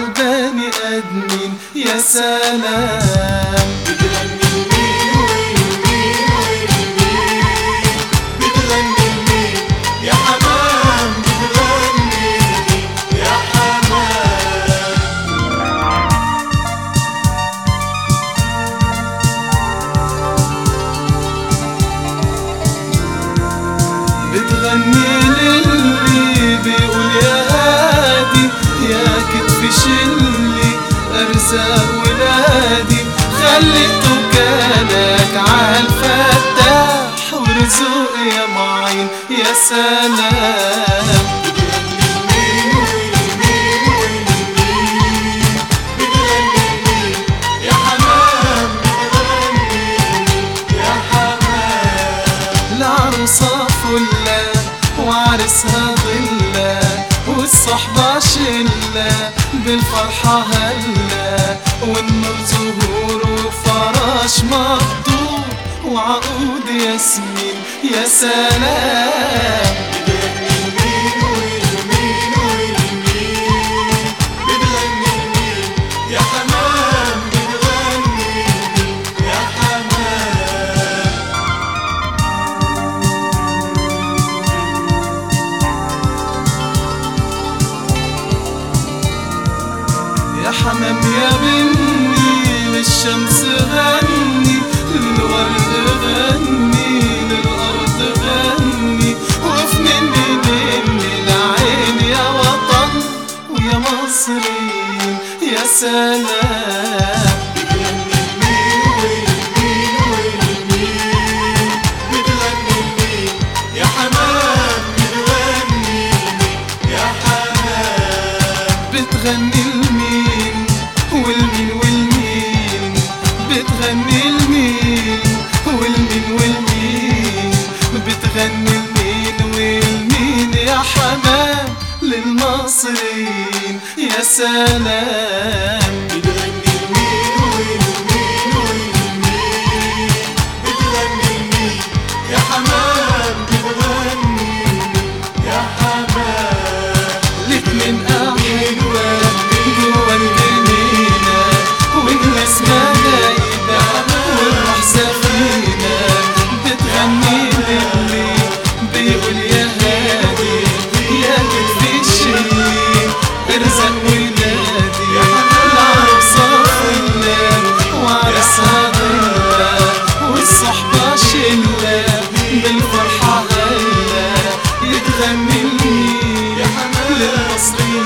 عالبني آدمين يا سلام. بتغني لمين ولمين ولمين بتغني لمين يا حمام بتغني لمين يا حمام بتغني للي بيقول يا ارزاق ولادي خليته كانك عالفتاح ورزق يا معين يا سلام. وعرسها ضلة والصحبة شلة. بالفرحة هلة والنور زهور وفراش مقطوع وعقود ياسمين يا سلام. حمام يا بني للشمس غني للورد غني للأرض غني. وفي مني مني العين يا وطن ويا مصري يا سلام. بتغني سلام. بتغني يا حمام sleep.